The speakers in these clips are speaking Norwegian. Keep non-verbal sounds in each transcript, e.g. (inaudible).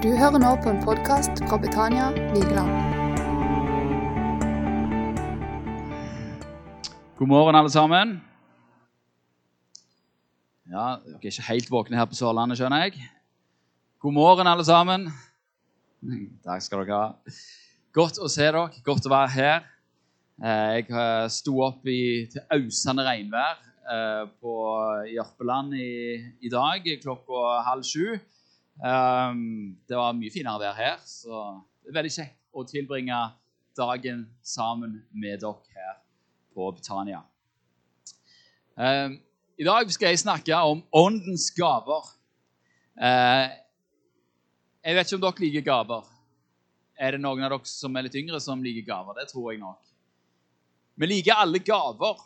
Du hører nå på en podkast fra Betania Vigeland. God morgen, alle sammen. Ja, Dere er ikke helt våkne her på Sørlandet, skjønner jeg. God morgen, alle sammen. (laughs) Takk skal dere ha. Godt å se dere. Godt å være her. Eh, Jeg eh, sto opp i, til ausende regnvær eh, på Jørpeland i, i dag klokka halv sju. Um, det var mye finere vær her, så det er veldig kjekt å tilbringe dagen sammen med dere her på Betania. Um, I dag skal jeg snakke om åndens gaver. Uh, jeg vet ikke om dere liker gaver. Er det noen av dere som er litt yngre, som liker gaver? Det tror jeg nok. Vi liker alle gaver.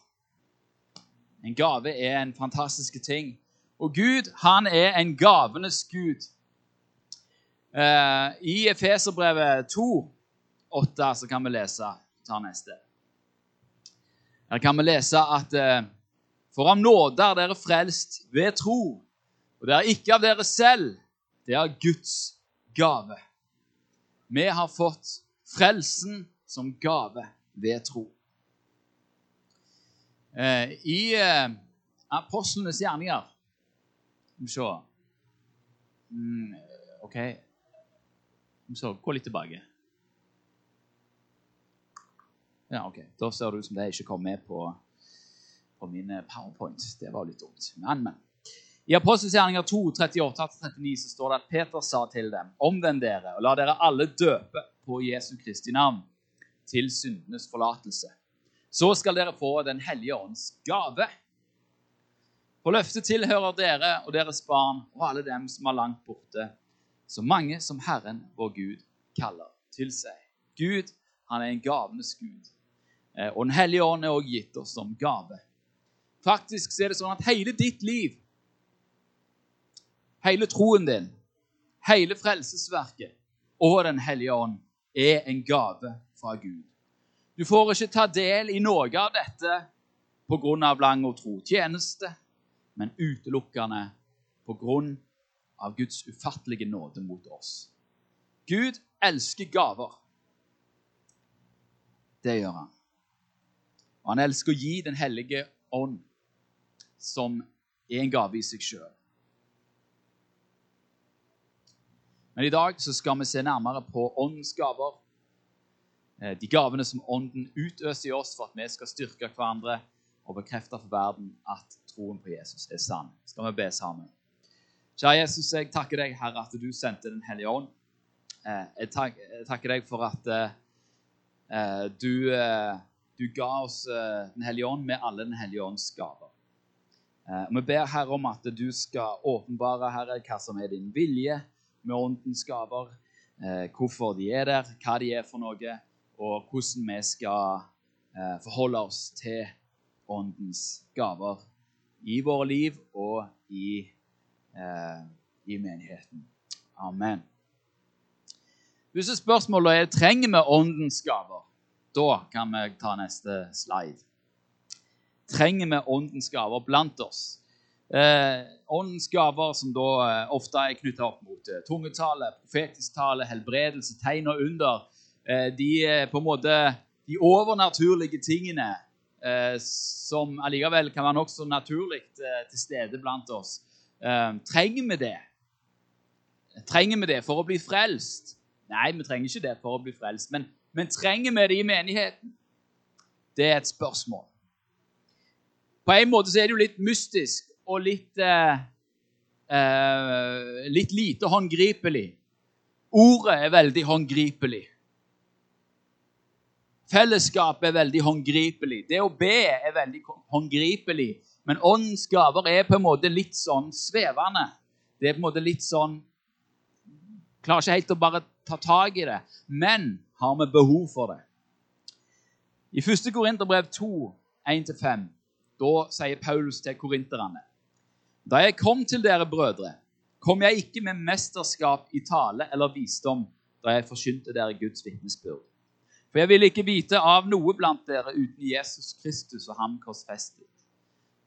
En gave er en fantastisk ting. Og Gud, han er en gavenes gud. Eh, I Efeserbrevet 2, 8, så kan vi lese ta neste. Her kan vi lese at eh, For av nåde er dere frelst ved tro. Og det er ikke av dere selv, det er Guds gave. Vi har fått frelsen som gave ved tro. Eh, I eh, apostlenes gjerninger Skal vi se mm, OK. Vi Gå litt tilbake. Ja, ok. Da ser det ut som det ikke kom med på, på min powerpoint. Det var litt dumt. Men, men. I Apostels gjerninger 2, 38-39 så står det at Peter sa til dem.: Omvend dere og la dere alle døpe på Jesu Kristi navn til syndenes forlatelse. Så skal dere få Den hellige ånds gave. For løftet tilhører dere og deres barn og alle dem som er langt borte, så mange som Herren vår Gud kaller til seg. Gud, han er en gavenes Gud. Eh, Og Den hellige ånd er også gitt oss som gave. Faktisk så er det sånn at hele ditt liv, hele troen din, hele frelsesverket og Den hellige ånd er en gave fra Gud. Du får ikke ta del i noe av dette pga. lang og tro tjeneste, men utelukkende pga. Guds ufattelige nåde mot oss. Gud elsker gaver. Det gjør han. Og han elsker å gi Den hellige ånd, som er en gave i seg sjøl. Men i dag skal vi se nærmere på åndens gaver. Eh, De gavene som Ånden utøser i oss for at vi skal styrke hverandre og bekrefte for verden at troen på Jesus er sann. Skal vi be sammen? Kjære Jesus, jeg takker deg, Herre, at du sendte Den hellige ånd. Eh, Jeg takker deg for at eh, eh, du, du ga oss Den hellige ånd med alle Den hellige ånds gaver. Vi ber Herre om at du skal åpenbare Herre, hva som er din vilje med åndens gaver, hvorfor de er der, hva de er for noe, og hvordan vi skal forholde oss til åndens gaver i våre liv og i, eh, i menigheten. Amen. Hvis spørsmålet er trenger vi åndens gaver, da kan vi ta neste slide. Trenger vi åndens gaver blant oss? Eh, åndens gaver som da eh, ofte er knytta opp mot eh, tungetale, profetisk tale, helbredelse, tegn og under. Eh, de på en måte de overnaturlige tingene eh, som allikevel kan være nokså naturlig eh, til stede blant oss. Eh, trenger vi det? Trenger vi det for å bli frelst? Nei, vi trenger ikke det for å bli frelst. Men, men trenger vi det i menigheten? Det er et spørsmål. På en måte så er det jo litt mystisk og litt eh, eh, Litt lite håndgripelig. Ordet er veldig håndgripelig. Fellesskapet er veldig håndgripelig. Det å be er veldig håndgripelig. Men åndens gaver er på en måte litt sånn svevende. Det er på en måte litt sånn Klarer ikke helt å bare ta tak i det. Men har vi behov for det? I 1. Korinterbrev 2, 1-5, da sier Paulus til korinterne Da jeg kom til dere brødre, kom jeg ikke med mesterskap i tale eller visdom da jeg forkynte dere Guds vitnesbyrd. For jeg ville ikke vite av noe blant dere uten Jesus Kristus og ham korsfestet.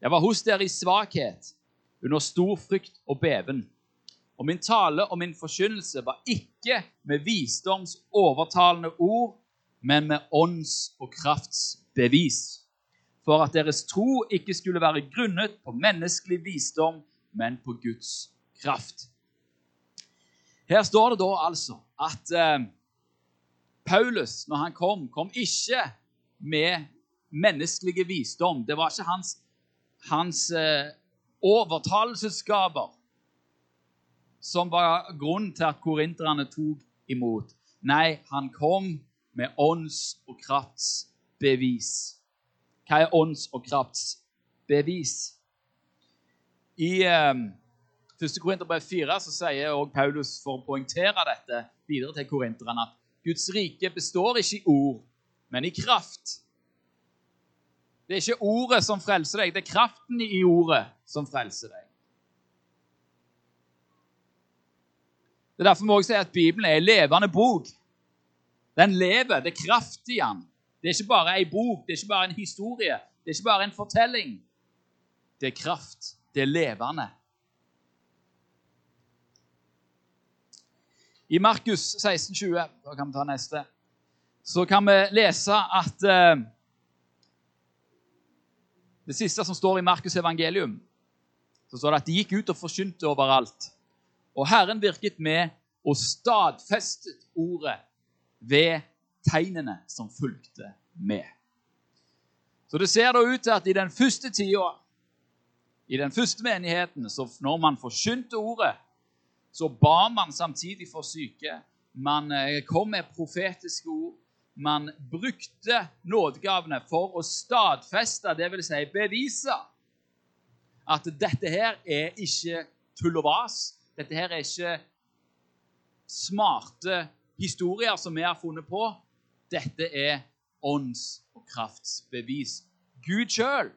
Jeg var hos dere i svakhet, under stor frykt og beven. Og min tale og min forkynnelse var ikke med visdoms overtalende ord, men med ånds- og krafts bevis. For at deres tro ikke skulle være grunnet på menneskelig visdom, men på Guds kraft. Her står det da altså at eh, Paulus, når han kom, kom ikke med menneskelige visdom. Det var ikke hans, hans eh, overtalelsesgaver som var grunnen til at korinterne tok imot. Nei, han kom med ånds- og kraftsbevis. Hva er ånds- og kraftsbevis? I eh, 1. Korinterbrev 4 så sier også Paulus for å poengtere dette videre til korinterne at Guds rike består ikke i ord, men i kraft. Det er ikke ordet som frelser deg, det er kraften i ordet som frelser deg. Det er Derfor må jeg si at Bibelen er en levende bok. Den lever. Det er kraft i den. Det er ikke bare ei bok, det er ikke bare en historie, det er ikke bare en fortelling. Det er kraft. Det er levende. I Markus 16, 20, da kan vi ta neste, så kan vi lese at eh, Det siste som står i Markus' evangelium, så står det at de gikk ut og forkynte overalt. Og Herren virket med og stadfestet ordet ved tegnene som fulgte med. Så det ser da ut til at i den første tida, i den første menigheten, så når man forkynte ordet, så ba man samtidig for syke. Man eh, kom med profetiske ord. Man brukte nådegavene for å stadfeste, dvs. Si bevise, at dette her er ikke tull og vas. Dette her er ikke smarte historier som vi har funnet på. Dette er ånds- og kraftsbevis. Gud sjøl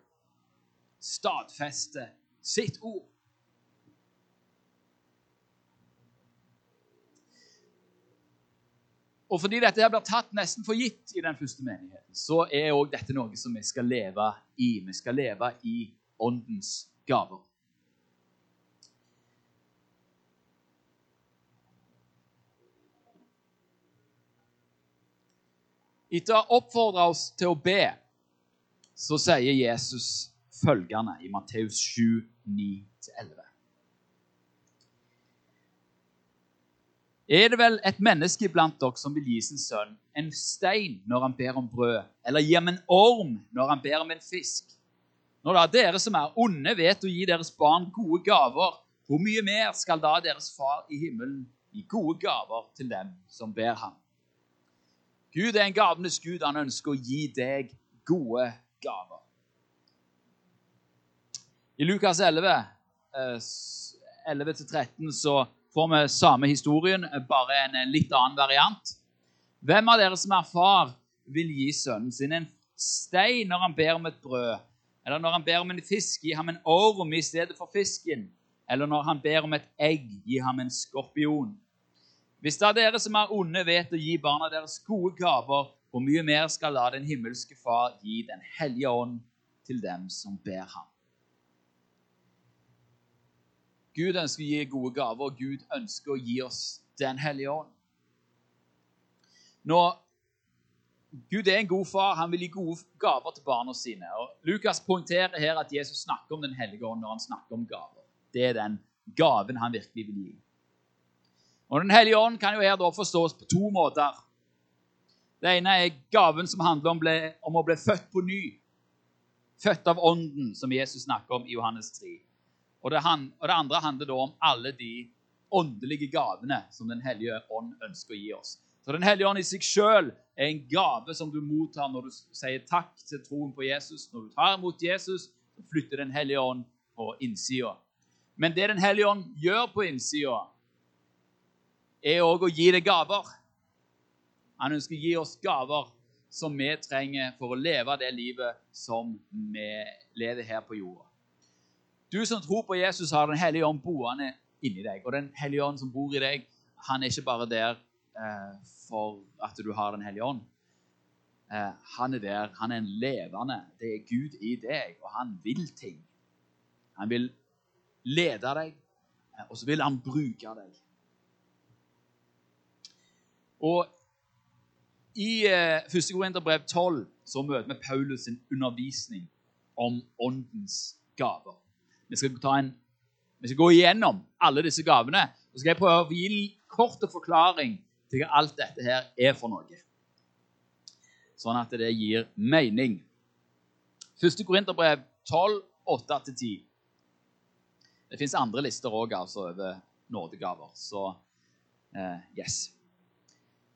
stadfester sitt ord. Og fordi dette her blir tatt nesten for gitt i den første menigheten, så er òg dette noe som vi skal leve i. Vi skal leve i åndens gaver. Etter å ha oppfordra oss til å be, så sier Jesus følgende i Matteus 7, 9-11. Er det vel et menneske blant dere som vil gi sin sønn en stein når han ber om brød, eller gi ham en orm når han ber om en fisk? Når da dere som er onde, vet å gi deres barn gode gaver, hvor mye mer skal da deres far i himmelen gi gode gaver til dem som ber ham? Gud er en gavenes Gud. Han ønsker å gi deg gode gaver. I Lukas 11, 11-13 så får vi samme historien, bare en litt annen variant. Hvem av dere som er far, vil gi sønnen sin en stein når han ber om et brød? Eller når han ber om en fisk, gi ham en orm i stedet for fisken? Eller når han ber om et egg, gi ham en skorpion? Hvis da dere som er onde, vet å gi barna deres gode gaver, hvor mye mer skal la den himmelske Far gi Den hellige ånd til dem som ber ham? Gud ønsker å gi gode gaver, og Gud ønsker å gi oss Den hellige ånd. Når Gud er en god far. Han vil gi gode gaver til barna sine. Og Lukas poengterer her at Jesus snakker om Den hellige ånd når han snakker om gaver. Det er den gaven han virkelig vil gi. Og Den hellige ånd kan jo her da forstås på to måter. Det ene er gaven som handler om, ble, om å bli født på ny. Født av Ånden, som Jesus snakker om i Johannes 3. Og det, og det andre handler da om alle de åndelige gavene som Den hellige ånd ønsker å gi oss. Så Den hellige ånd i seg sjøl er en gave som du mottar når du sier takk til troen på Jesus. Når du tar imot Jesus, flytter Den hellige ånd på innsida. Men det Den hellige ånd gjør på innsida, er òg å gi deg gaver. Han ønsker å gi oss gaver som vi trenger for å leve det livet som vi lever her på jorda. Du som tror på Jesus, har Den hellige ånd boende inni deg. Og Den hellige ånd som bor i deg, han er ikke bare der eh, for at du har Den hellige ånd. Eh, han er der, han er en levende. Det er Gud i deg, og han vil ting. Han vil lede deg, eh, og så vil han bruke deg. Og i eh, 1. Korinterbrev 12 så møter vi Paulus sin undervisning om åndens gaver. Vi skal, en, vi skal gå igjennom alle disse gavene. og så skal jeg prøve å gi en kort forklaring til hva alt dette her er for noe. Sånn at det gir mening. 1. Korinterbrev 12, 8-10. Det fins andre lister òg altså, over nådegaver. Så eh, yes.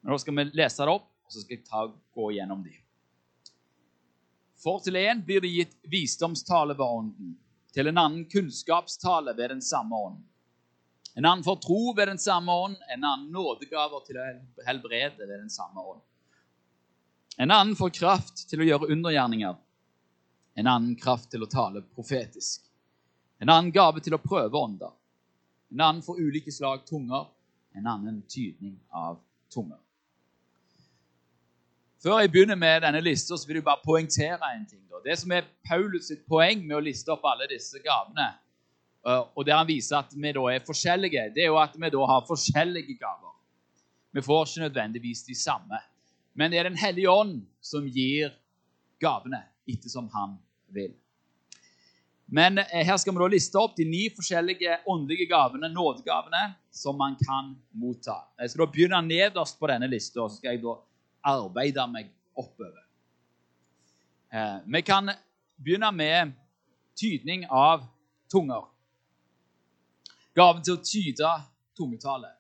Men Nå skal vi lese det opp, og så skal jeg ta, gå gjennom dem. For til en blir det gitt visdomstale ved ånden, til en annen kunnskapstale ved den samme ånd. En annen får tro ved den samme ånd, en annen nådegaver til å helbrede ved den samme ånd. En annen får kraft til å gjøre undergjerninger, en annen kraft til å tale profetisk. En annen gave til å prøve ånder. En annen får ulike slag tunger, en annen tydning av tunger. Før jeg begynner med denne lista, så vil jeg bare poengtere en ting. Da. Det som er Paulus sitt poeng med å liste opp alle disse gavene, eh, og der han viser at vi da er forskjellige, det er jo at vi da har forskjellige gaver. Vi får ikke nødvendigvis de samme. Men det er Den hellige ånd som gir gavene ettersom han vil. Men eh, her skal vi da liste opp de ni forskjellige åndelige gavene, nådegavene, som man kan motta. Jeg skal da begynne nederst på denne lista, så skal jeg da arbeide meg oppover. Eh, vi kan begynne med tydning av tunger. Gaven til å tyde tungetale.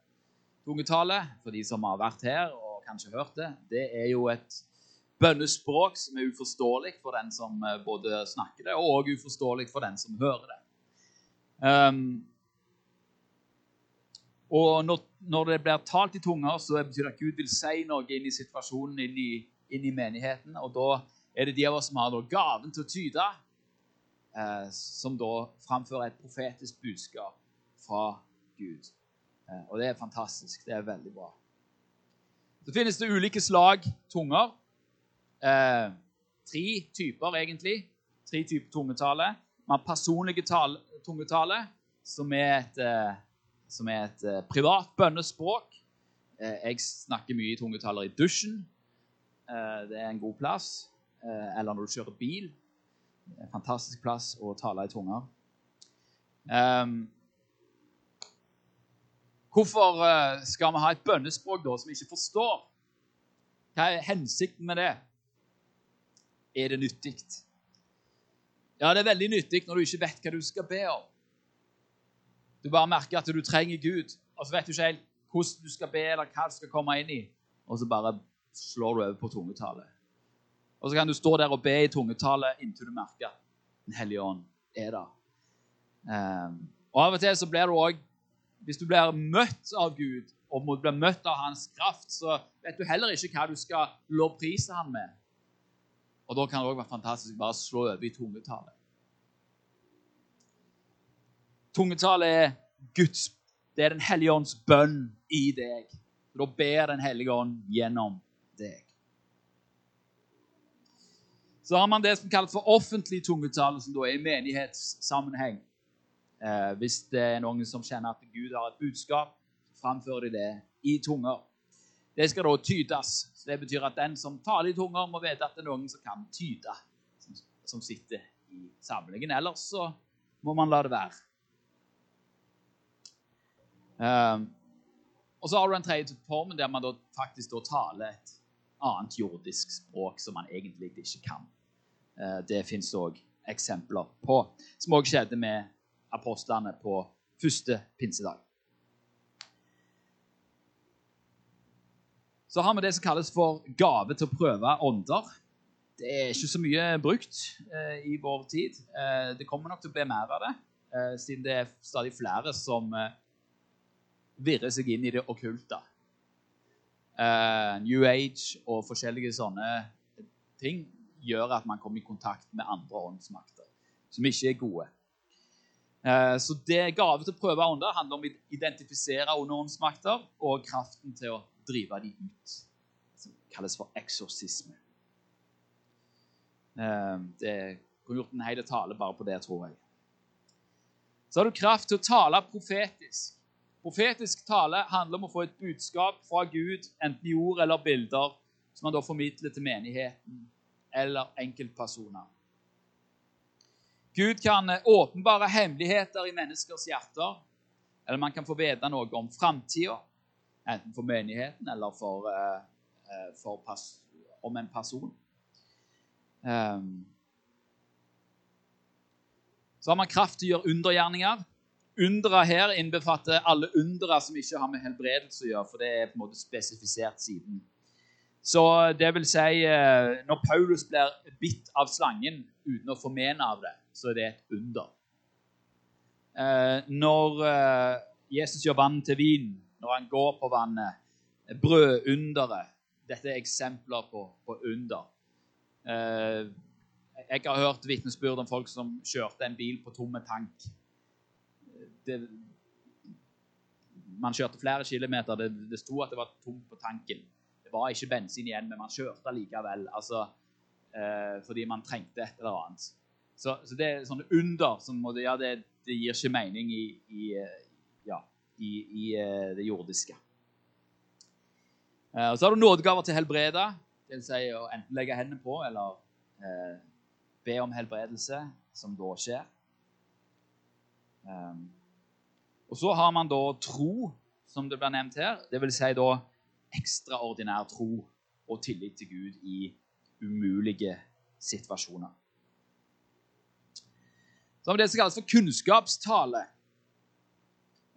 Tungetale, for de som har vært her og kanskje hørt det, det er jo et bønnespråk som er uforståelig for den som eh, både snakker det, og uforståelig for den som hører det. Um, og når, når, det blir talt i tunger, så betyr det at Gud vil si noe inn i situasjonen, inn i, inn i menigheten. Og da er det de av oss som har gaven til å tyde, eh, som da framfører et profetisk budskap fra Gud. Eh, og det er fantastisk. Det er veldig bra. Så finnes det ulike slag tunger. Eh, tre typer, egentlig. Tre typer tungetale. Man har personlige tungetale, som er et eh, som er et eh, privat bønnespråk. Eh, jeg snakker mye i tungetaler i dusjen. Eh, det er en god plass. Eller når du kjører bil. En fantastisk plass å tale i tunger. Ehm, hvorfor skal vi ha et bønnespråk da, som vi ikke forstår? Hva er hensikten med det? Er det nyttig? Ja, det er veldig nyttig når du ikke vet hva du skal be om. Du bare merker at du trenger Gud, og så vet du ikke helt hvordan du skal be, eller hva du skal komme inn i. Og så bare slår du over på tungetallet. Og så kan du stå der og be i tungetallet inntil du merker at Den hellige ånd er der. Um, og Av og til så blir du òg Hvis du blir møtt av Gud og må bli møtt av hans kraft, så vet du heller ikke hva du skal lovprise han med. Og Da kan det òg være fantastisk bare slå over i tungetale. Tungetale er Guds Det er Den hellige ånds bønn i deg. Da ber Den hellige ånd gjennom deg. Så har man det som kalles for offentlig tungetale, som da er i menighetssammenheng. Eh, hvis det er noen som kjenner at Gud har et budskap, framfører de det i tunger. Det skal da tydes. Så Det betyr at den som taler i tunger, må vite at det er noen som kan tyde, som, som sitter i samlingen. Ellers så må man la det være. Um, og så har du den tredje formen der man da faktisk da taler et annet jordisk språk som man egentlig ikke kan. Uh, det fins òg eksempler på, som òg skjedde med apostlene på første pinsedag. Så har vi det som kalles for gave til å prøve ånder. Det er ikke så mye brukt uh, i vår tid. Uh, det kommer nok til å bli mer av det, siden det er stadig flere som virre seg inn i det okkulte. Uh, New Age og forskjellige sånne ting gjør at man kommer i kontakt med andre åndsmakter som ikke er gode. Uh, så det Gave til å prøve ånder handler om å identifisere underåndsmakter og kraften til å drive dem ut. Som kalles for eksorsisme. Uh, det kunne gjort en hel tale bare på det, tror jeg. Så har du kraft til å tale profetisk. Profetisk tale handler om å få et budskap fra Gud, enten i ord eller bilder, som man da formidler til menigheten eller enkeltpersoner. Gud kan åpenbare hemmeligheter i menneskers hjerter, eller man kan få vite noe om framtida, enten for menigheten eller for, for pers, om en person. Um, så har man kraft til å gjøre undergjerninger. Undera her innbefatter alle undra som ikke har med helbredelse å gjøre, for det er på en måte spesifisert siden. Så det vil si eh, Når Paulus blir bitt av slangen uten å få men av det, så er det et under. Eh, når eh, Jesus gjør vann til vin, når han går på vannet, brødunderet Dette er eksempler på, på under. Jeg har hørt vitnesbyrd om folk som kjørte en bil på tomme tank. Det, man kjørte flere kilometer. Det, det sto at det var tomt på tanken Det var ikke bensin igjen, men man kjørte likevel. Altså, eh, fordi man trengte et eller annet. Så, så det er sånne under som ja, det, det, gir ikke mening i, i, eh, ja, i, i eh, det jordiske. Eh, og så har du nådegaver til helbrede. Det vil si å enten legge hendene på eller eh, be om helbredelse, som da skjer. Um, og så har man da tro, som det blir nevnt her. Det vil si da ekstraordinær tro og tillit til Gud i umulige situasjoner. Så har vi det som kalles for kunnskapstale.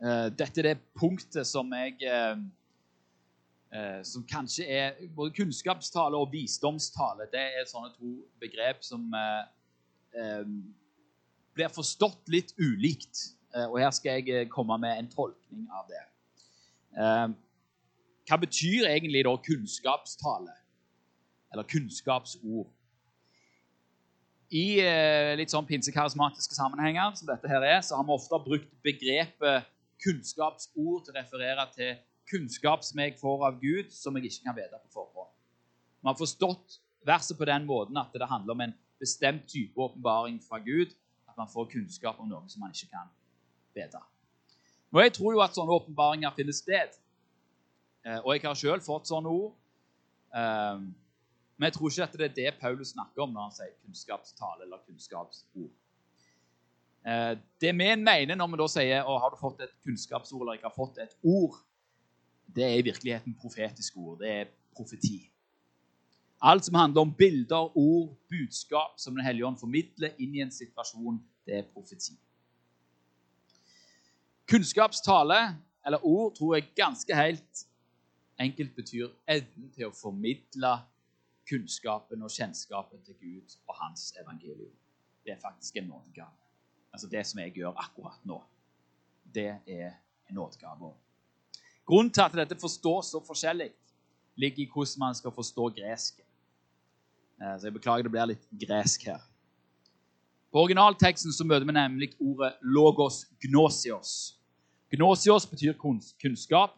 Eh, dette er det punktet som jeg eh, eh, Som kanskje er Både kunnskapstale og visdomstale det er sånne to begrep som blir forstått litt ulikt. Og her skal jeg komme med en tolkning av det. Hva betyr egentlig da kunnskapstale? Eller kunnskapsord? I eh, litt sånn pinsekarismatiske sammenhenger som dette her er, så har vi ofte brukt begrepet kunnskapsord til å referere til kunnskap som jeg får av Gud, som jeg ikke kan vite på forhånd. Vi har forstått verset på den måten at det handler om en bestemt type åpenbaring fra Gud. At man får kunnskap om noe som man ikke kan vite. Og Jeg tror jo at sånne åpenbaringer finner sted. Eh, og jeg har sjøl fått sånne ord. Eh, men jeg tror ikke at det er det Paulus snakker om når han sier kunnskapstale eller kunnskapsord. Eh, det vi mener når vi da sier å, har du fått et kunnskapsord eller ikke har fått et ord, det er i virkeligheten profetiske ord. Det er profeti. Alt som handler om bilder, ord, budskap som Den hellige ånd formidler inn i en situasjon, det er profeti. Kunnskapstale, eller ord, tror jeg ganske helt enkelt betyr evnen til å formidle kunnskapen og kjennskapen til Gud og hans evangelium. Det er faktisk en nådegave. Altså det som jeg gjør akkurat nå, det er en nådegave. Grunnen til at dette forstås så forskjellig, ligger i hvordan man skal forstå gresk. Eh, så jeg beklager det blir litt gresk her. På originalteksten så møter vi nemlig ordet 'logos gnosios'. Gnosios betyr kunnskap,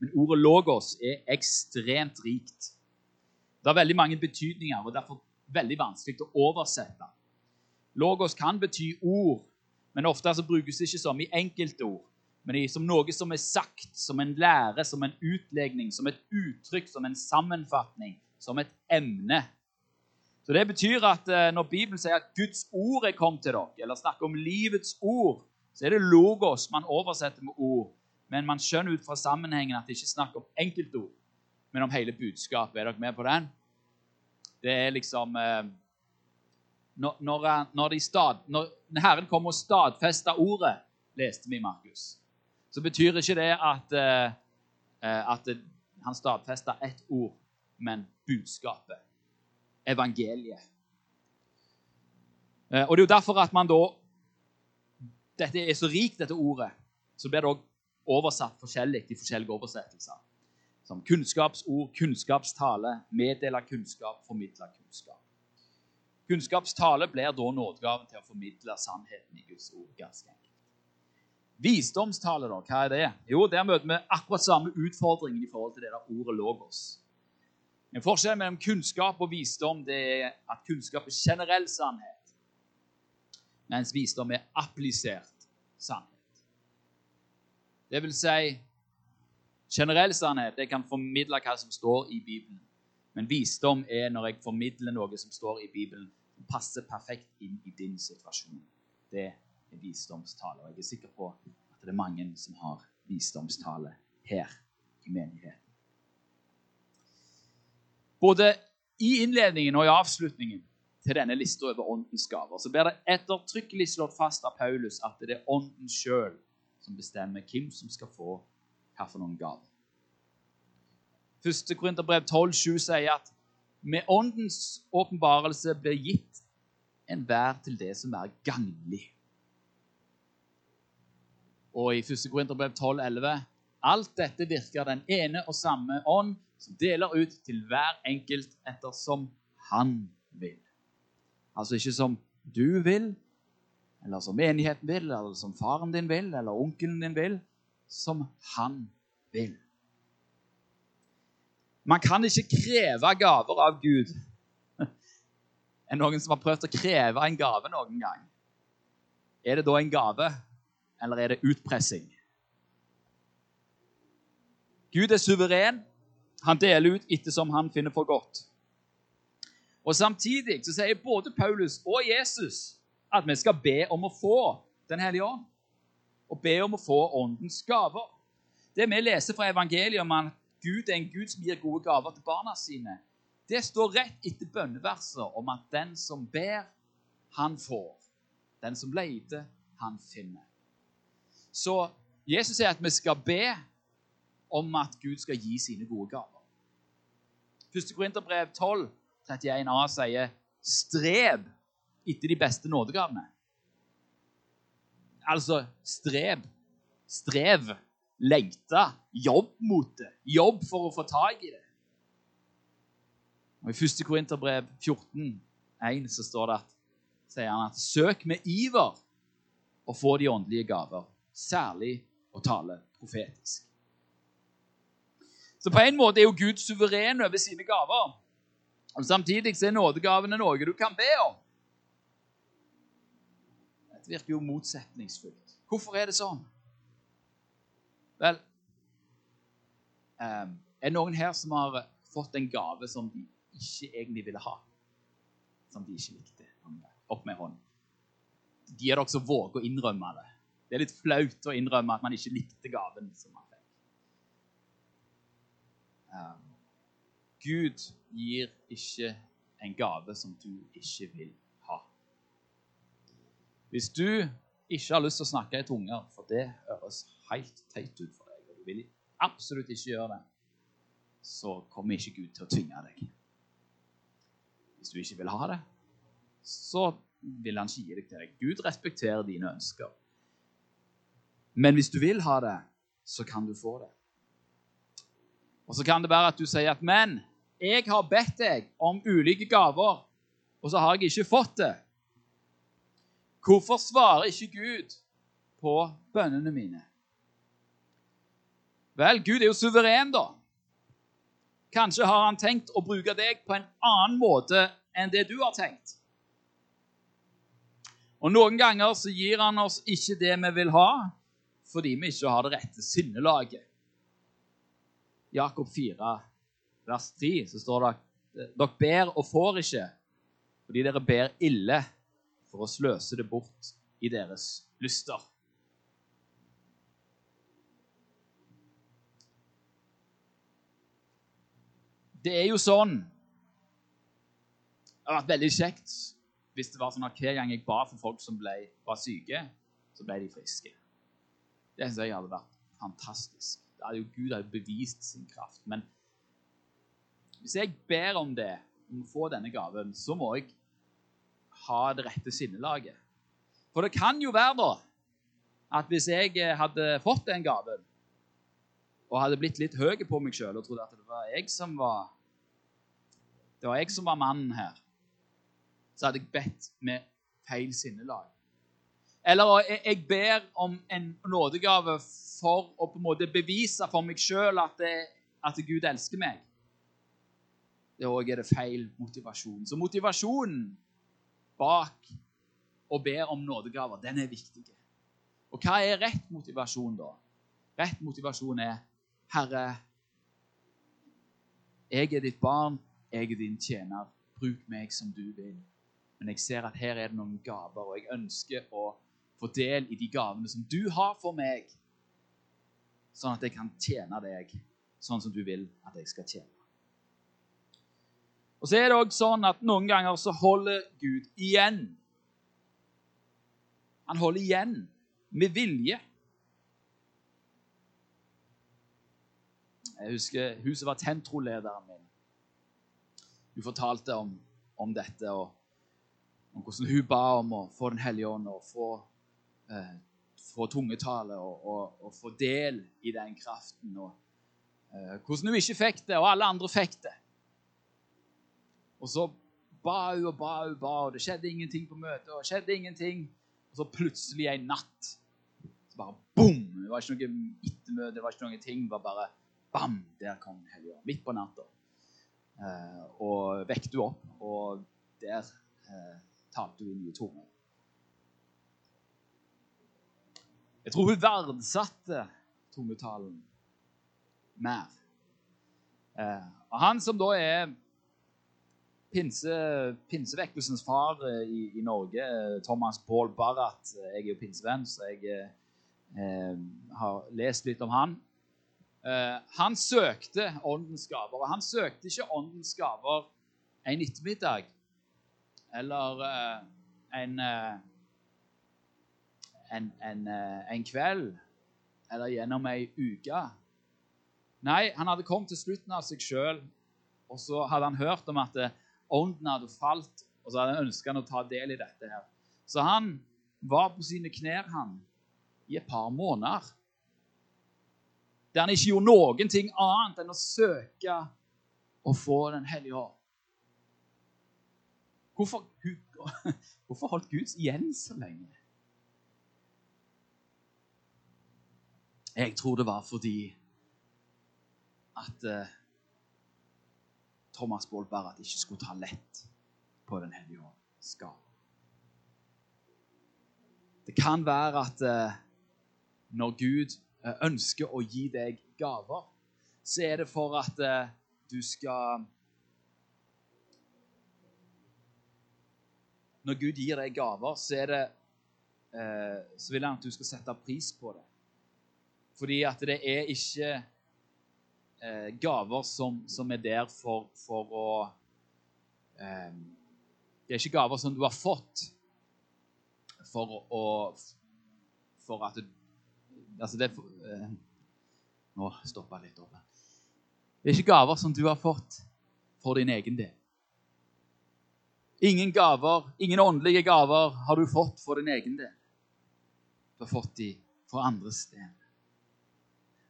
men ordet 'logos' er ekstremt rikt. Det har veldig mange betydninger og derfor veldig vanskelig å oversette. Logos kan bety ord, men ofte så brukes det ikke som i enkeltord, men som noe som er sagt, som en lære, som en utlegning, som et uttrykk, som en sammenfatning, som et emne. Så Det betyr at eh, når Bibelen sier at Guds ord er kommet til dere, eller snakker om livets ord, så er det logos man oversetter med ord men man skjønner ut fra sammenhengen at det ikke er snakk om enkeltord, men om hele budskapet. Er dere med på den? Det er liksom eh, når, når, de stad, når, Herren kommer og stadfester ordet, leste vi Markus, så betyr ikke det at, eh, eh at han stadfester ett ord, men budskapet. Evangeliet. Og Det er jo derfor at man da Dette er så rikt, dette ordet. Så blir det òg oversatt forskjellig i forskjellige oversettelser. Som kunnskapsord, kunnskapstale, meddele kunnskap, formidle kunnskap. Kunnskapstale blir da nådegaven til å formidle sannheten i Guds ord. ganske enkelt. Visdomstale, da, hva er det? Jo, Der møter vi akkurat samme utfordringen i forhold til det der ordet logos. En forskjell mellom kunnskap og visdom det er at kunnskap er generell sannhet, mens visdom er applisert sannhet. Det vil si generell sannhet. Jeg kan formidle hva som står i Bibelen. Men visdom er når jeg formidler noe som står i Bibelen, som passer perfekt inn i din situasjon. Det er visdomstale. Og jeg er sikker på at det er mange som har visdomstale her i menigheten. Både i innledningen og i avslutningen til denne lista over åndens gaver så blir det ettertrykkelig slått fast av Paulus at det er ånden sjøl som bestemmer hvem som skal få noen gaver. 1. Korinterbrev 12,7 sier at med åndens åpenbarelse blir gitt enhver til det som er gagnlig. Og i 1. Korinterbrev 12,11 Alt dette virker den ene og samme ånd, som deler ut til hver enkelt ettersom han vil. Altså ikke som du vil, eller som menigheten vil, eller som faren din vil, eller onkelen din vil. Som han vil. Man kan ikke kreve gaver av Gud. (laughs) Er det noen som har prøvd å kreve en gave noen gang? Er det da en gave, eller er det utpressing? Gud er suveren. Han deler ut ettersom han finner for godt. Og Samtidig så sier både Paulus og Jesus at vi skal be om å få Den hellige ånd. Og be om å få åndens gaver. Det vi leser fra evangeliet om at Gud er en Gud som gir gode gaver til barna sine, det står rett etter bønneverset om at den som ber, han får. Den som leter, han finner. Så Jesus sier at vi skal be om at Gud skal gi sine gode gaver. 1. Korinterbrev 12, 31a sier 'strev etter de beste nådegavene'. Altså strev, strev, lengte, jobb mot det. Jobb for å få tak i det. Og I 1. Korinterbrev 14, 1, så står det at, sier han at 'søk med iver å få de åndelige gaver', særlig å tale profetisk. Så på en måte er jo Gud suveren over sine gaver. Og Samtidig så er nådegavene noe du kan be om. Det virker jo motsetningsfullt. Hvorfor er det sånn? Vel um, Er det noen her som har fått en gave som de ikke egentlig ville ha? Som de ikke likte? Opp med hånden. De er dere som våger å innrømme det. Det er litt flaut å innrømme at man ikke likte gaven. som man Um, Gud gir ikke en gave som du ikke vil ha. Hvis du ikke har lyst til å snakke i tunger, for det høres helt teit ut for deg, og du vil absolutt ikke gjøre det, så kommer ikke Gud til å tvinge deg. Hvis du ikke vil ha det, så vil han ikke gi deg til deg. Gud respekterer dine ønsker. Men hvis du vil ha det, så kan du få det. Og så kan det være at du sier at 'men, jeg har bedt deg om ulike gaver, og så har jeg ikke fått det'. Hvorfor svarer ikke Gud på bønnene mine? Vel, Gud er jo suveren, da. Kanskje har han tenkt å bruke deg på en annen måte enn det du har tenkt. Og Noen ganger så gir han oss ikke det vi vil ha, fordi vi ikke har det rette sinnelaget. Jakob 4, vers 3, så står det at dere ber og får ikke fordi dere ber ille for å sløse det bort i deres lyster. Det er jo sånn Det hadde vært veldig kjekt hvis det var sånn at hver gang jeg ba for folk som ble, var syke, så ble de friske. Det synes jeg hadde vært fantastisk hadde jo Gud hadde bevist sin kraft. Men hvis jeg ber om det, om å få denne gaven, så må jeg ha det rette sinnelaget. For det kan jo være da at hvis jeg hadde fått den gaven og hadde blitt litt høy på meg sjøl og trodde at det var jeg som var det var jeg som var mannen her, så hadde jeg bedt med feil sinnelag. Eller jeg ber om en nådegave for å på en måte bevise for meg sjøl at, at, Gud elsker meg. Det òg er det feil motivasjon. Så motivasjonen bak å be om nådegaver, den er viktig. Og hva er rett motivasjon, da? Rett motivasjon er Herre, jeg er ditt barn, jeg er din tjener. Bruk meg som du vil. Men jeg ser at her er det noen gaver, og jeg ønsker å få del i de gavene som du har for meg, sånn at jeg kan tjene deg sånn som du vil at jeg skal tjene. Og så er det også sånn at Noen ganger så holder Gud igjen. Han holder igjen med vilje. Jeg husker Huset var tentrolederen min. Hun fortalte om, om dette og om hvordan hun ba om å få Den hellige ånd og få, eh, få tungetale og, og, og, få del i den kraften. Og eh, hvordan hun ikke fikk det, og alle andre fikk det. Og så ba hun og ba hun, ba, og det skjedde ingenting på møtet. Og skjedde ingenting. Og så plutselig en natt så bare boom! Det var ikke noe ettermøte, det var ikke noen ting. Det var bare bam! Der kom Helga. Midt på natta. Eh, og vekket hun opp, og der eh, talte hun nye toner. Jeg tror hun verdsatte tungetalen mer. Eh, og han som da er pinse, pinsevekkelsens far eh, i, i, Norge, Thomas Paul Barrat Jeg er jo pinsevenn, så jeg eh, har lest litt om han. Eh, han søkte åndens gaver. Og han søkte ikke åndens gaver en ettermiddag eller eh, en, en, en, en, kveld eller gjennom ei uke. Nei, han hadde kommet til slutten av seg sjøl, og så hadde han hørt om at ånden hadde falt, og så hadde han ønska å ta del i dette. her. Så han var på sine knær han, i et par måneder. Der han ikke gjorde noen ting annet enn å søke å få Den hellige ånd. Hvorfor, (laughs) hvorfor holdt Gud igjen så lenge? Jeg tror det var fordi at Thomas Baal de ikke skulle ta lett på Den hellige ånds gave. Det kan være at uh, når Gud uh, ønsker å gi deg gaver, så er det for at du skal når Gud gir deg gaver, så, det, eh, så vil han at du skal sette pris på det. Fordi at det er ikke eh, gaver som, som, er der for, for å eh, Det er ikke gaver som du har fått for å For at du Altså, det eh, Nå stoppa jeg litt opp. Det er ikke gaver som du har fått for din egen del. Ingen gaver, ingen åndelige gaver har du fått for din egen del. Du har fått de for andres del.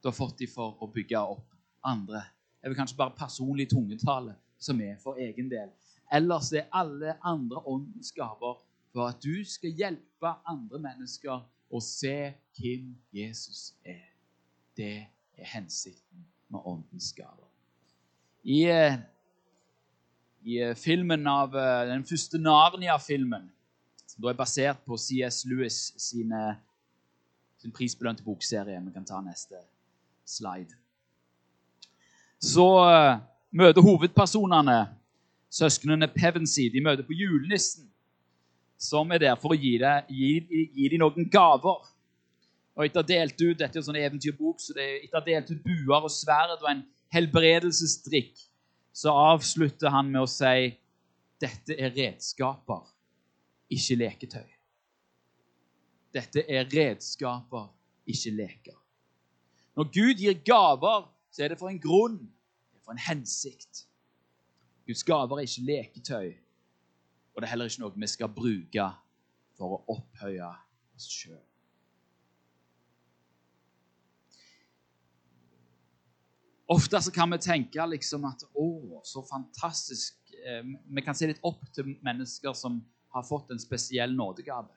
Du har fått de for å bygge opp andre. Det vil kanskje bare personlig tungetale som er for egen del. Ellers er alle andre åndens gaver for at du skal hjelpe andre mennesker å se hvem Jesus er. Det er hensikten med åndens gaver. I eh, i eh, filmen av eh, den første Narnia-filmen, som da er basert på CS Lewis sine, sin prisbelønte bokserie. Vi kan ta neste slide. Så uh, møter hovedpersonene søsknene Pevensey. De møter på julenissen, som er der for å gi, det, gi, gi dem noen gaver. Og etter delt ut Dette er en sånn eventyrbok, så det er etter delt ut buer og sverd og en helbredelsesdrikk så avslutter han med å si dette er redskaper, ikke leketøy. Dette er redskaper, ikke leker. Når Gud gir gaver, så er det for en grunn, det er for en hensikt. Guds gaver er ikke leketøy, og det er heller ikke noe vi skal bruke for å opphøye oss sjøl. Ofte så kan vi tenke liksom at å, så fantastisk eh, Vi kan se litt opp til mennesker som har fått en spesiell nådegave.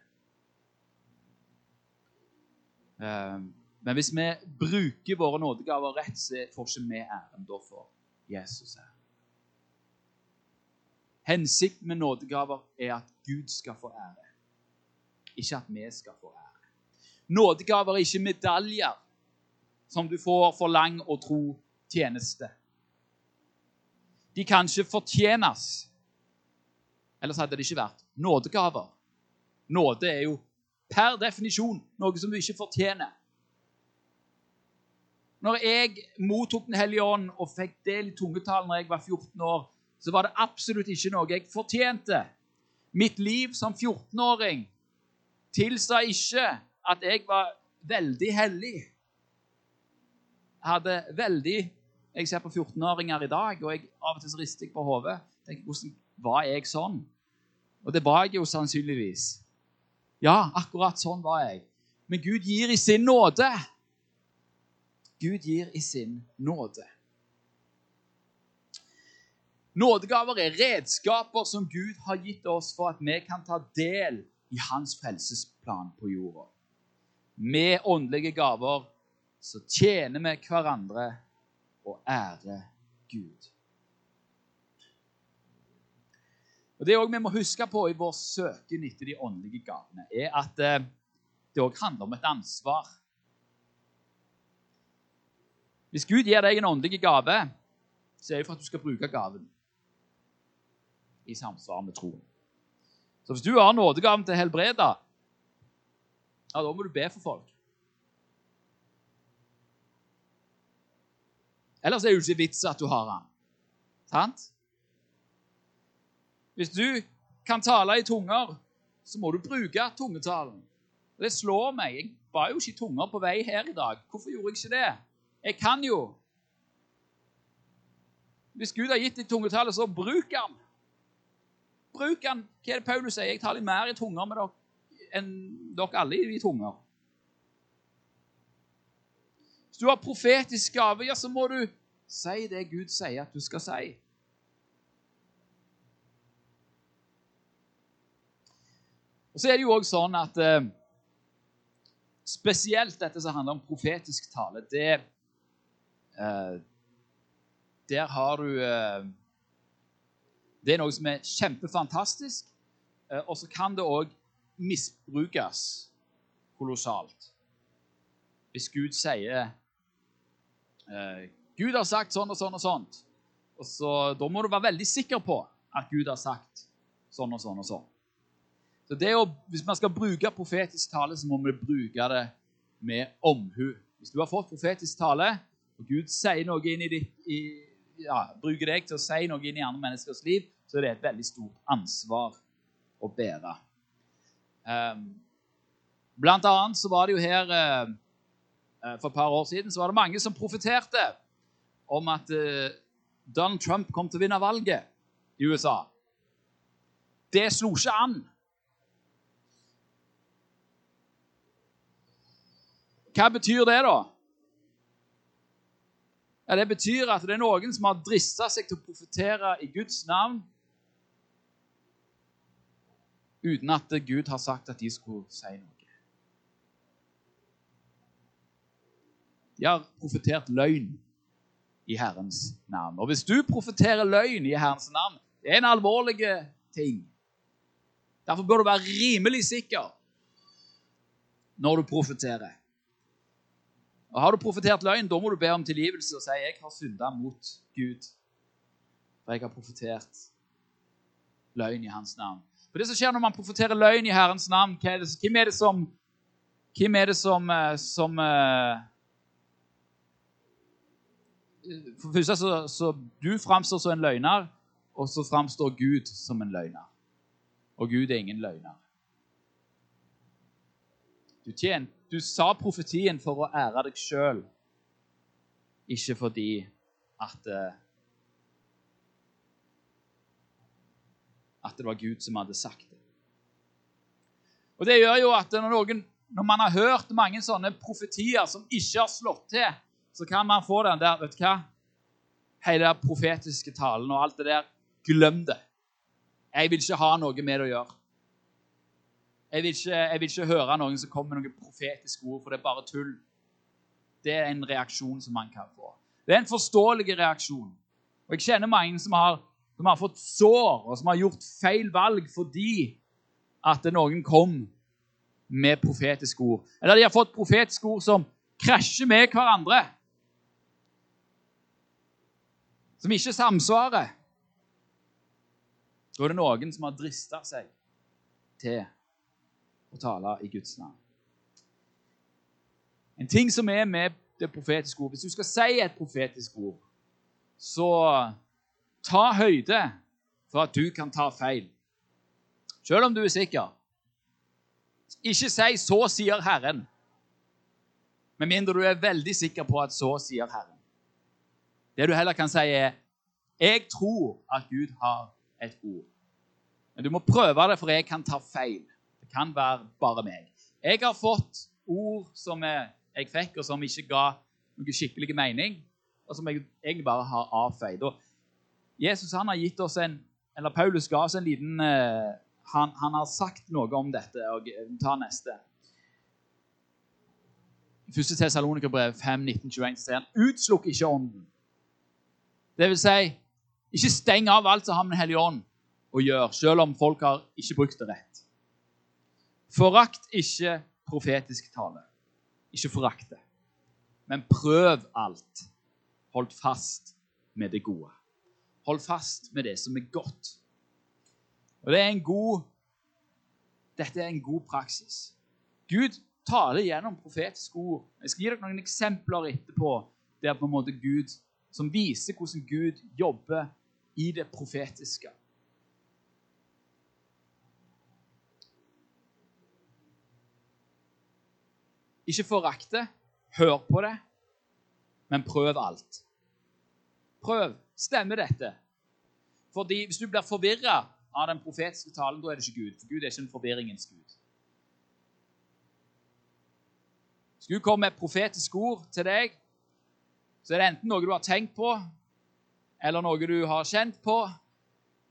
Men hvis vi bruker våre nådegaver rett, så får ikke vi æren da for Jesus her. Hensikten med nådegaver er at Gud skal få ære, ikke at vi skal få ære. Nådegaver er ikke medaljer som du får for lang og tro tjeneste. De kan ikke fortjenes. Ellers hadde det ikke vært nådegaver. Nåde er jo per definisjon noe som du ikke fortjener. Når jeg mottok Den hellige ånd og fikk del i tungetalen når jeg var 14 år, så var det absolutt ikke noe jeg fortjente. Mitt liv som 14-åring tilsa ikke at jeg var veldig hellig. Jeg hadde veldig Jeg ser på 14-åringer i dag, og jeg av og til rister jeg på hodet. Hvordan var jeg sånn? Og det var jeg jo sannsynligvis. Ja, akkurat sånn var jeg. Men Gud gir i sin nåde. Gud gir i sin nåde. Nådegaver er redskaper som Gud har gitt oss for at vi kan ta del i hans frelsesplan på jorda. Med åndelige gaver så tjener vi hverandre og ærer Gud. Og Det vi må huske på i vår søken etter de åndelige gavene, er at eh, det òg handler om et ansvar. Hvis Gud gir deg en åndelig gave, så er det for at du skal bruke gaven i samsvar med troen. Så hvis du har nådegaven til å helbrede, ja, da må du be for folk. Ellers er det jo ikke vits at du har den. Sant? Hvis du kan tale i tunger, så må du bruke tungetalen. Det slår meg. Jeg ba jo ikke i tunger på vei her i dag. Hvorfor gjorde jeg ikke det? Jeg kan jo. Hvis Gud har gitt deg tungetallet, så bruk han. Bruk han. Hva er det Paulus sier? Jeg taler mer i tunger med dere enn dere alle i tunger. Hvis du har profetisk gave, ja, så må du si det Gud sier at du skal si. Og så er det jo også sånn at eh, spesielt dette som handler om profetisk tale, det Der har du eh, Det er noe som er kjempefantastisk, eh, og så kan det òg misbrukes kolossalt. Hvis Gud sier eh, Gud har sagt sånn og sånn og sånt. Og så, Da må du være veldig sikker på at Gud har sagt sånn og sånn og sånn. Så det å, Hvis man skal bruke profetisk tale, så må vi bruke det med omhu. Hvis du har fått profetisk tale, og Gud sier noe inn i ditt, i, ja, bruker deg til å si noe inn i andre menneskers liv, så er det et veldig stort ansvar å bære. Um, blant annet så var det jo her uh, For et par år siden så var det mange som profeterte om at uh, Donald Trump kom til å vinne valget i USA. Det slo ikke an. Hva betyr det, da? Ja, det betyr at det er noen som har drista seg til å profetere i Guds navn uten at Gud har sagt at de skulle si noe. De har profetert løgn i Herrens navn. Og hvis du profeterer løgn i Herrens navn, det er en alvorlig ting. Derfor bør du være rimelig sikker når du profeterer. Og Har du profetert løgn, da må du be om tilgivelse og si jeg har synda mot Gud. For jeg har profetert løgn i hans navn. For det som skjer når man profeterer løgn i Herrens navn, er det, hvem er det som Hvem er det som, eh, som eh, For det første så, så du framstår som en løgner, og så framstår Gud som en løgner. Og Gud er ingen løgner. Du tjente du sa profetien for å ære deg sjøl, ikke fordi at eh, At det var Gud som hadde sagt det. Og Det gjør jo at når, noen, når man har hørt mange sånne profetier som ikke har slått til, så kan man få den der Vet du hva? Hele den profetiske talen og alt det der Glem det. Jeg vil ikke ha noe med det å gjøre. Jeg vil, ikke, jeg vil ikke høre noen som kommer med noen profetiske ord, for det er bare tull. Det er en reaksjon som man kan få. Det er en forståelig reaksjon. Og Jeg kjenner mange som har, som har fått sår, og som har gjort feil valg fordi at noen kom med profetiske ord. Eller de har fått profetiske ord som krasjer med hverandre. Som ikke samsvarer. Da er det noen som har drista seg til å tale i Guds navn. En ting som er med det profetiske ord Hvis du skal si et profetisk ord, så ta høyde for at du kan ta feil. Selv om du er sikker. Ikke si 'så sier Herren', med mindre du er veldig sikker på at 'så sier Herren'. Det du heller kan si, er 'jeg tror at Gud har et ord'. Men du må prøve det, for jeg kan ta feil. Kan være bare meg. Jeg har fått ord som jeg fikk, og som ikke ga noen skikkelig mening, og som jeg egentlig bare har avfeid. Og Jesus han har gitt oss en, eller Paulus ga oss en liten uh, han, han, har sagt noe om dette. og Ta neste. I 1. Tessalonikerbrev 5, 1921 sier han utslukk ikke ånden. Det vil si, ikke steng av alt som har med Den hellige ånd å gjøre, selv om folk har ikke brukt det rett. Forakt ikke profetisk tale. Ikke forakt det. Men prøv alt. Hold fast med det gode. Hold fast med det som er godt. Og det er en god, Dette er en god praksis. Gud taler gjennom profetiske ord. Jeg skal gi dere noen eksempler etterpå der på en måte Gud, som viser hvordan Gud jobber i det profetiske. Ikke forakt det, hør på det, men prøv alt. Prøv. Stemmer dette? Fordi Hvis du blir forvirra av den profetiske talen, da er det ikke Gud. For Gud er ikke en forvirringens Gud. Hvis Gud kommer med et profetisk ord til deg, så er det enten noe du har tenkt på, eller noe du har kjent på,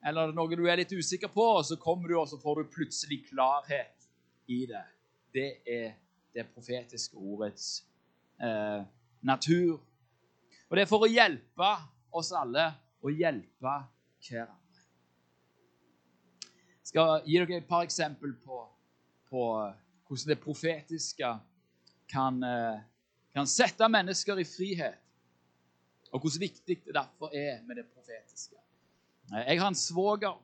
eller noe du er litt usikker på, og så kommer du, og så får du plutselig klarhet i det. Det er det profetiske ordets eh, natur. Og det er for å hjelpe oss alle og hjelpe hverandre skal gi dere et par eksempel på, på hvordan det profetiske kan, eh, kan, sette mennesker i frihet. Og hvordan viktig det derfor er med det profetiske. Eh, jeg har en svoger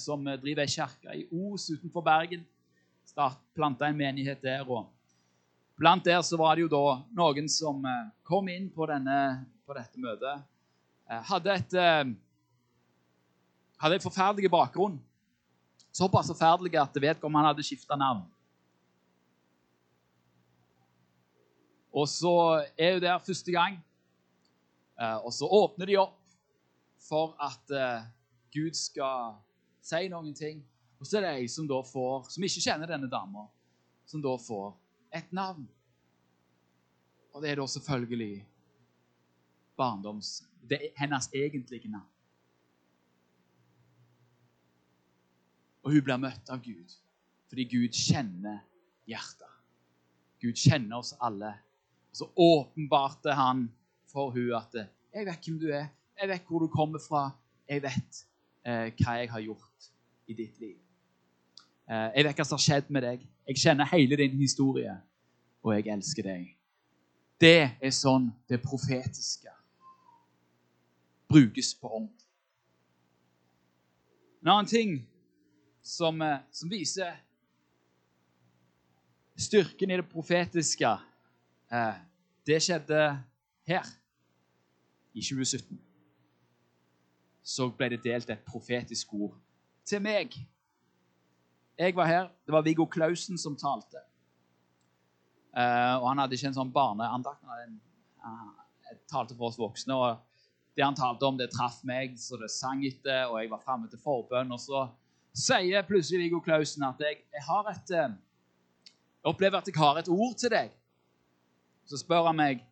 som driver ei kirke i Os utenfor Bergen. Planta en menighet der. og Blant der så var det jo da noen som eh, kom inn på, denne, på dette møtet. Hadde et, hadde et forferdelig bakgrunn. Såpass forferdelig at vedkommende hadde skifta navn. Og så er hun der første gang, eh, og så åpner de opp for at eh, Gud skal si noen ting. Og så er det ei som da får, som ikke kjenner denne dama, som da får et navn. Og det er da selvfølgelig barndoms... Det er hennes egentlige navn. Og hun blir møtt av Gud fordi Gud kjenner hjertet. Gud kjenner oss alle. Og så åpenbarte han for hun at 'Jeg vet hvem du er. Jeg vet hvor du kommer fra. Jeg vet eh, hva jeg har gjort i ditt liv.' Eh, 'Jeg vet hva som har skjedd med deg. Jeg kjenner hele din historie, og jeg elsker deg.' Det er sånn det profetiske brukes på ånd. En annen ting som, eh, som viser styrken i det profetiske. Eh, det skjedde her i 2017. Så ble det delt et profetisk ord til meg. Jeg var her. Det var Viggo Klausen som talte. Uh, og Han hadde ikke en sånn barneandakt. Han uh, talte for oss voksne. og Det han talte om, det traff meg, så det sang etter. Og jeg var framme til forbønn. Og så sier plutselig Viggo Klausen at jeg, jeg, har et, uh, jeg opplever at jeg har et ord til deg. Så spør han meg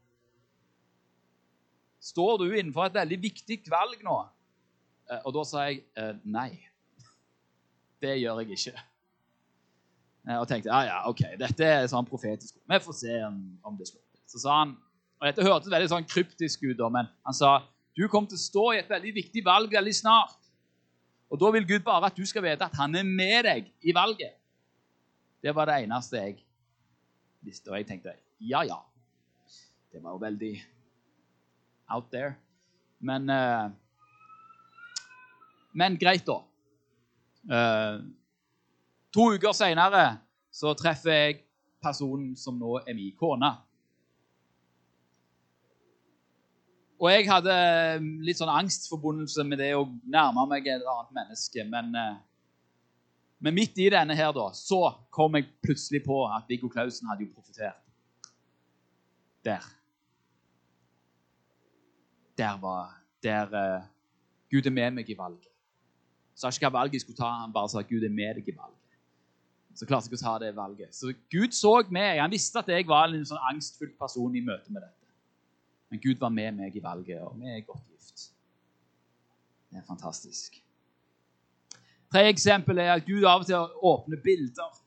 Står du innenfor et veldig viktig valg nå? Og da sa jeg nei. (laughs) Det gjør jeg ikke. Og tenkte ja, ja, ok, dette er sånn profetisk. Vi får se om det slår. Så sa han, og Dette hørtes veldig sånn kryptisk ut, men han sa du kommer til å stå i et veldig viktig valg veldig snart. Og da vil Gud bare at du skal vite at han er med deg i valget. Det var det eneste jeg visste. Og jeg tenkte ja, ja. Det var jo veldig out there. Men, eh, men greit, da. Eh, to uker seinere så treffer jeg personen som nå er min kone. Og jeg hadde litt sånn angstforbundelse med det å nærme meg et annet menneske. Men, eh, men midt i denne her da, så kom jeg plutselig på at Viggo Klausen hadde jo profetert. Der. Der var Der uh, Gud er med meg i valget. Sa ikke hva valget jeg skulle ta, han bare sa at Gud er med deg i valget. Så klarte jeg ikke å ta det valget. Så Gud så meg. Han visste at jeg var en sånn angstfull person i møte med dette. Men Gud var med meg i valget, og vi er godt gift. Det er fantastisk. Tredje eksempel er at Gud av og til åpner bilder.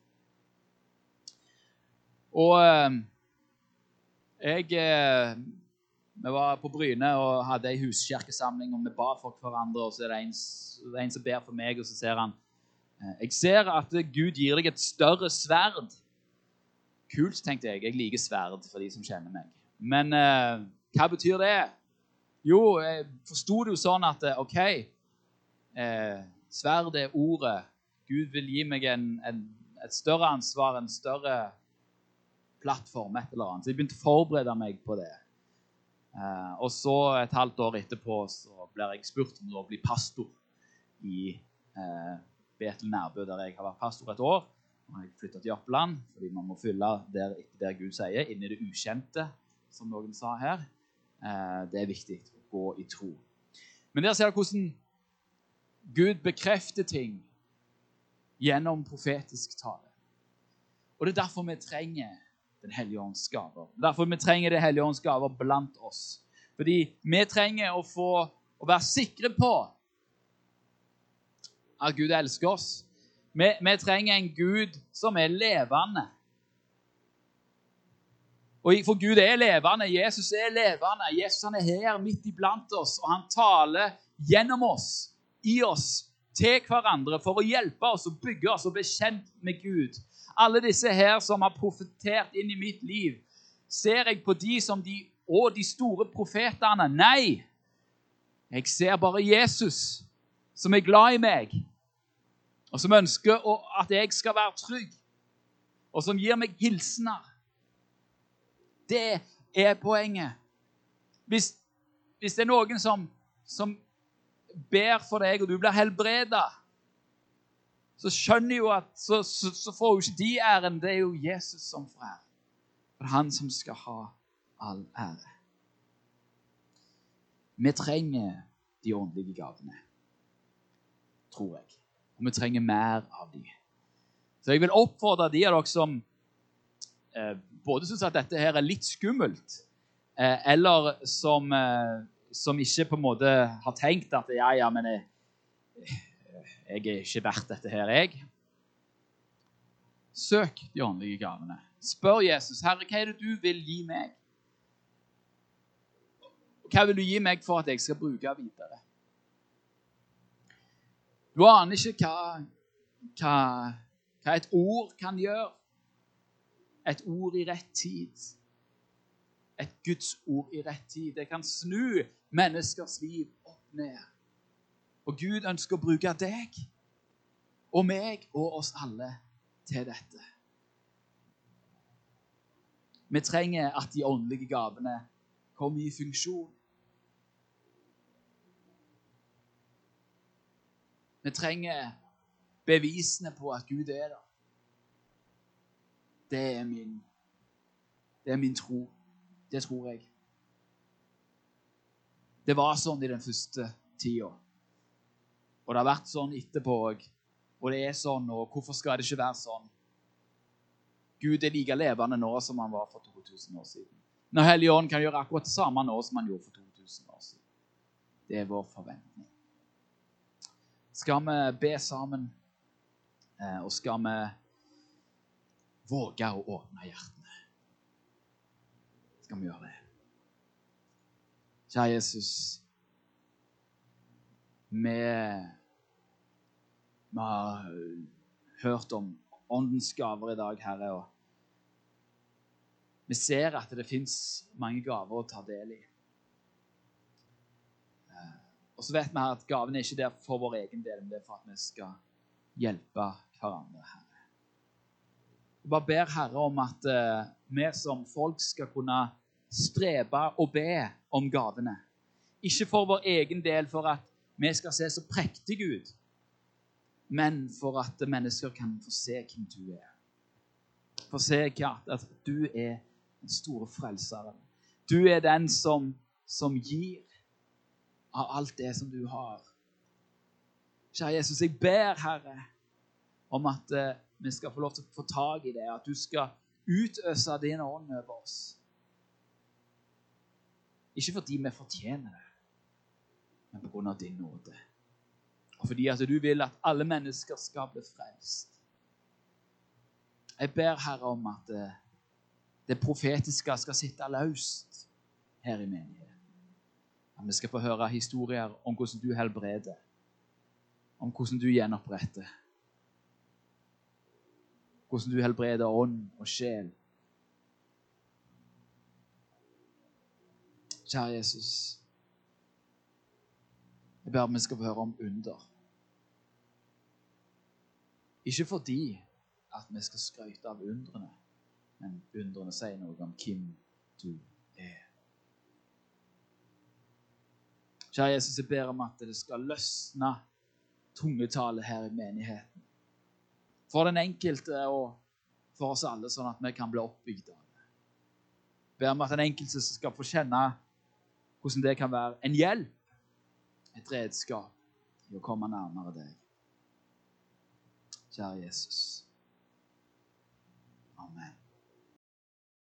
Og eh, jeg eh, Vi var på Bryne og hadde ei huskirkesamling, og vi ba for hverandre. og Så er det en, det er en som ber for meg, og så ser han Jeg ser at Gud gir deg et større sverd. Kult, tenkte jeg. Jeg liker sverd for de som kjenner meg. Men hva betyr det? Jo, jeg forsto det jo sånn at OK eh, Sverd er ordet. Gud vil gi meg en, en, et større ansvar, en større plattform, et eller annet. Så jeg begynte å forberede meg på det. Eh, og så, et halvt år etterpå, så blir jeg spurt om å bli pastor i eh, Betel Nærbø, der jeg har vært pastor et år. Og jeg flytta til Jørpeland fordi man må fylle der, der Gud sier, inn i det ukjente, som noen sa her. Eh, det er viktig å gå i tro. Men der ser du hvordan Gud bekrefter ting gjennom profetisk tale. Og Det er derfor vi trenger Den hellige ånds gaver. Derfor vi trenger Det hellige ånds gaver blant oss. Fordi vi trenger å få å være sikre på at Gud elsker oss. Vi, vi trenger en Gud som er levende. Og For Gud er levende. Jesus er levende. Jesus han er her midt iblant oss, og han taler gjennom oss, i oss, til hverandre for å hjelpe oss og bygge oss og bli kjent med Gud. Alle disse her som har profetert inn i mitt liv, ser jeg på de som de og de store profetene? Nei. Jeg ser bare Jesus, som er glad i meg, og som ønsker at jeg skal være trygg, og som gir meg hilsener det er poenget. Hvis, hvis det er noen som, som ber for deg, og du blir helbreda, så skjønner jo at så, så, så, får jo ikke de æren. Det er jo Jesus som får æren. For det er han som skal ha all ære. Vi trenger de åndelige gavene, tror jeg. Og vi trenger mer av dem. Så jeg vil oppfordre de av dere som eh, både syns at dette her er litt skummelt, eh, eller som, eh, som, ikke på en måte har tenkt at ja, ja, men jeg, jeg er ikke verdt dette her, jeg. Søk de åndelige gavene. Spør Jesus, 'Herre, hva er det du vil gi meg?' Hva vil du gi meg for at jeg skal bruke videre? Du aner ikke hva, hva, hva et ord kan gjøre. Et ord i rett tid. Et Guds ord i rett tid. Det kan snu menneskers liv opp ned. Og Gud ønsker å bruke deg og meg og oss alle til dette. Vi trenger at de åndelige gavene kommer i funksjon. Vi trenger bevisene på at Gud er der. Det er min, det er min tro. Det tror jeg. Det var sånn i den første tida. Og det har vært sånn etterpå òg. Og det er sånn, og hvorfor skal det ikke være sånn? Gud er like levende nå som han var for 2000 år siden. Når Hellige kan gjøre akkurat det samme nå som han gjorde for 2000 år siden. Det er vår forventning. Skal vi be sammen, eh, og skal vi våge å åpne hjertene. Skal vi gjøre det? Kjære Jesus, vi, vi har hørt om åndens gaver i dag, Herre. Og vi ser at det fins mange gaver å ta del i. Eh, og så vet vi her at gaven er ikke der for vår egen del, men det er for at vi skal hjelpe hverandre, Herre. Jeg bare ber Herre om at uh, vi som folk skal kunne strebe og be om gavene. Ikke for vår egen del, for at vi skal se så prektige ut, men for at mennesker kan få se hvem du er. Få se at du er den store frelseren. Du er den som, som gir av alt det som du har. Kjære Jesus, jeg ber, Herre, om at eh, vi skal få lov til å få tak i det, at du skal utøse din ånd over oss. Ikke fordi vi fortjener det, men på grunn av din nåde. Og fordi at du vil at alle mennesker skal bli frelst. Jeg ber Herre om at eh, det profetiske skal sitte løst her i menigheten. Vi skal få høre historier om hvordan du helbreder, om hvordan du gjenoppretter. Hvordan du helbreder ånd og sjel. Kjære Jesus, jeg ber vi skal få høre om under. Ikke fordi at vi skal skryte av undrene, men undrene sier noe om hvem du er. Kjære Jesus, jeg ber om at det skal løsne tungetale her i menigheten. For den enkelte og for oss alle, sånn at vi kan bli oppbygd av det. Jeg ber om at den enkelte skal få kjenne hvordan det kan være en hjelp, et redskap, i å komme nærmere deg. Kjære Jesus. Amen.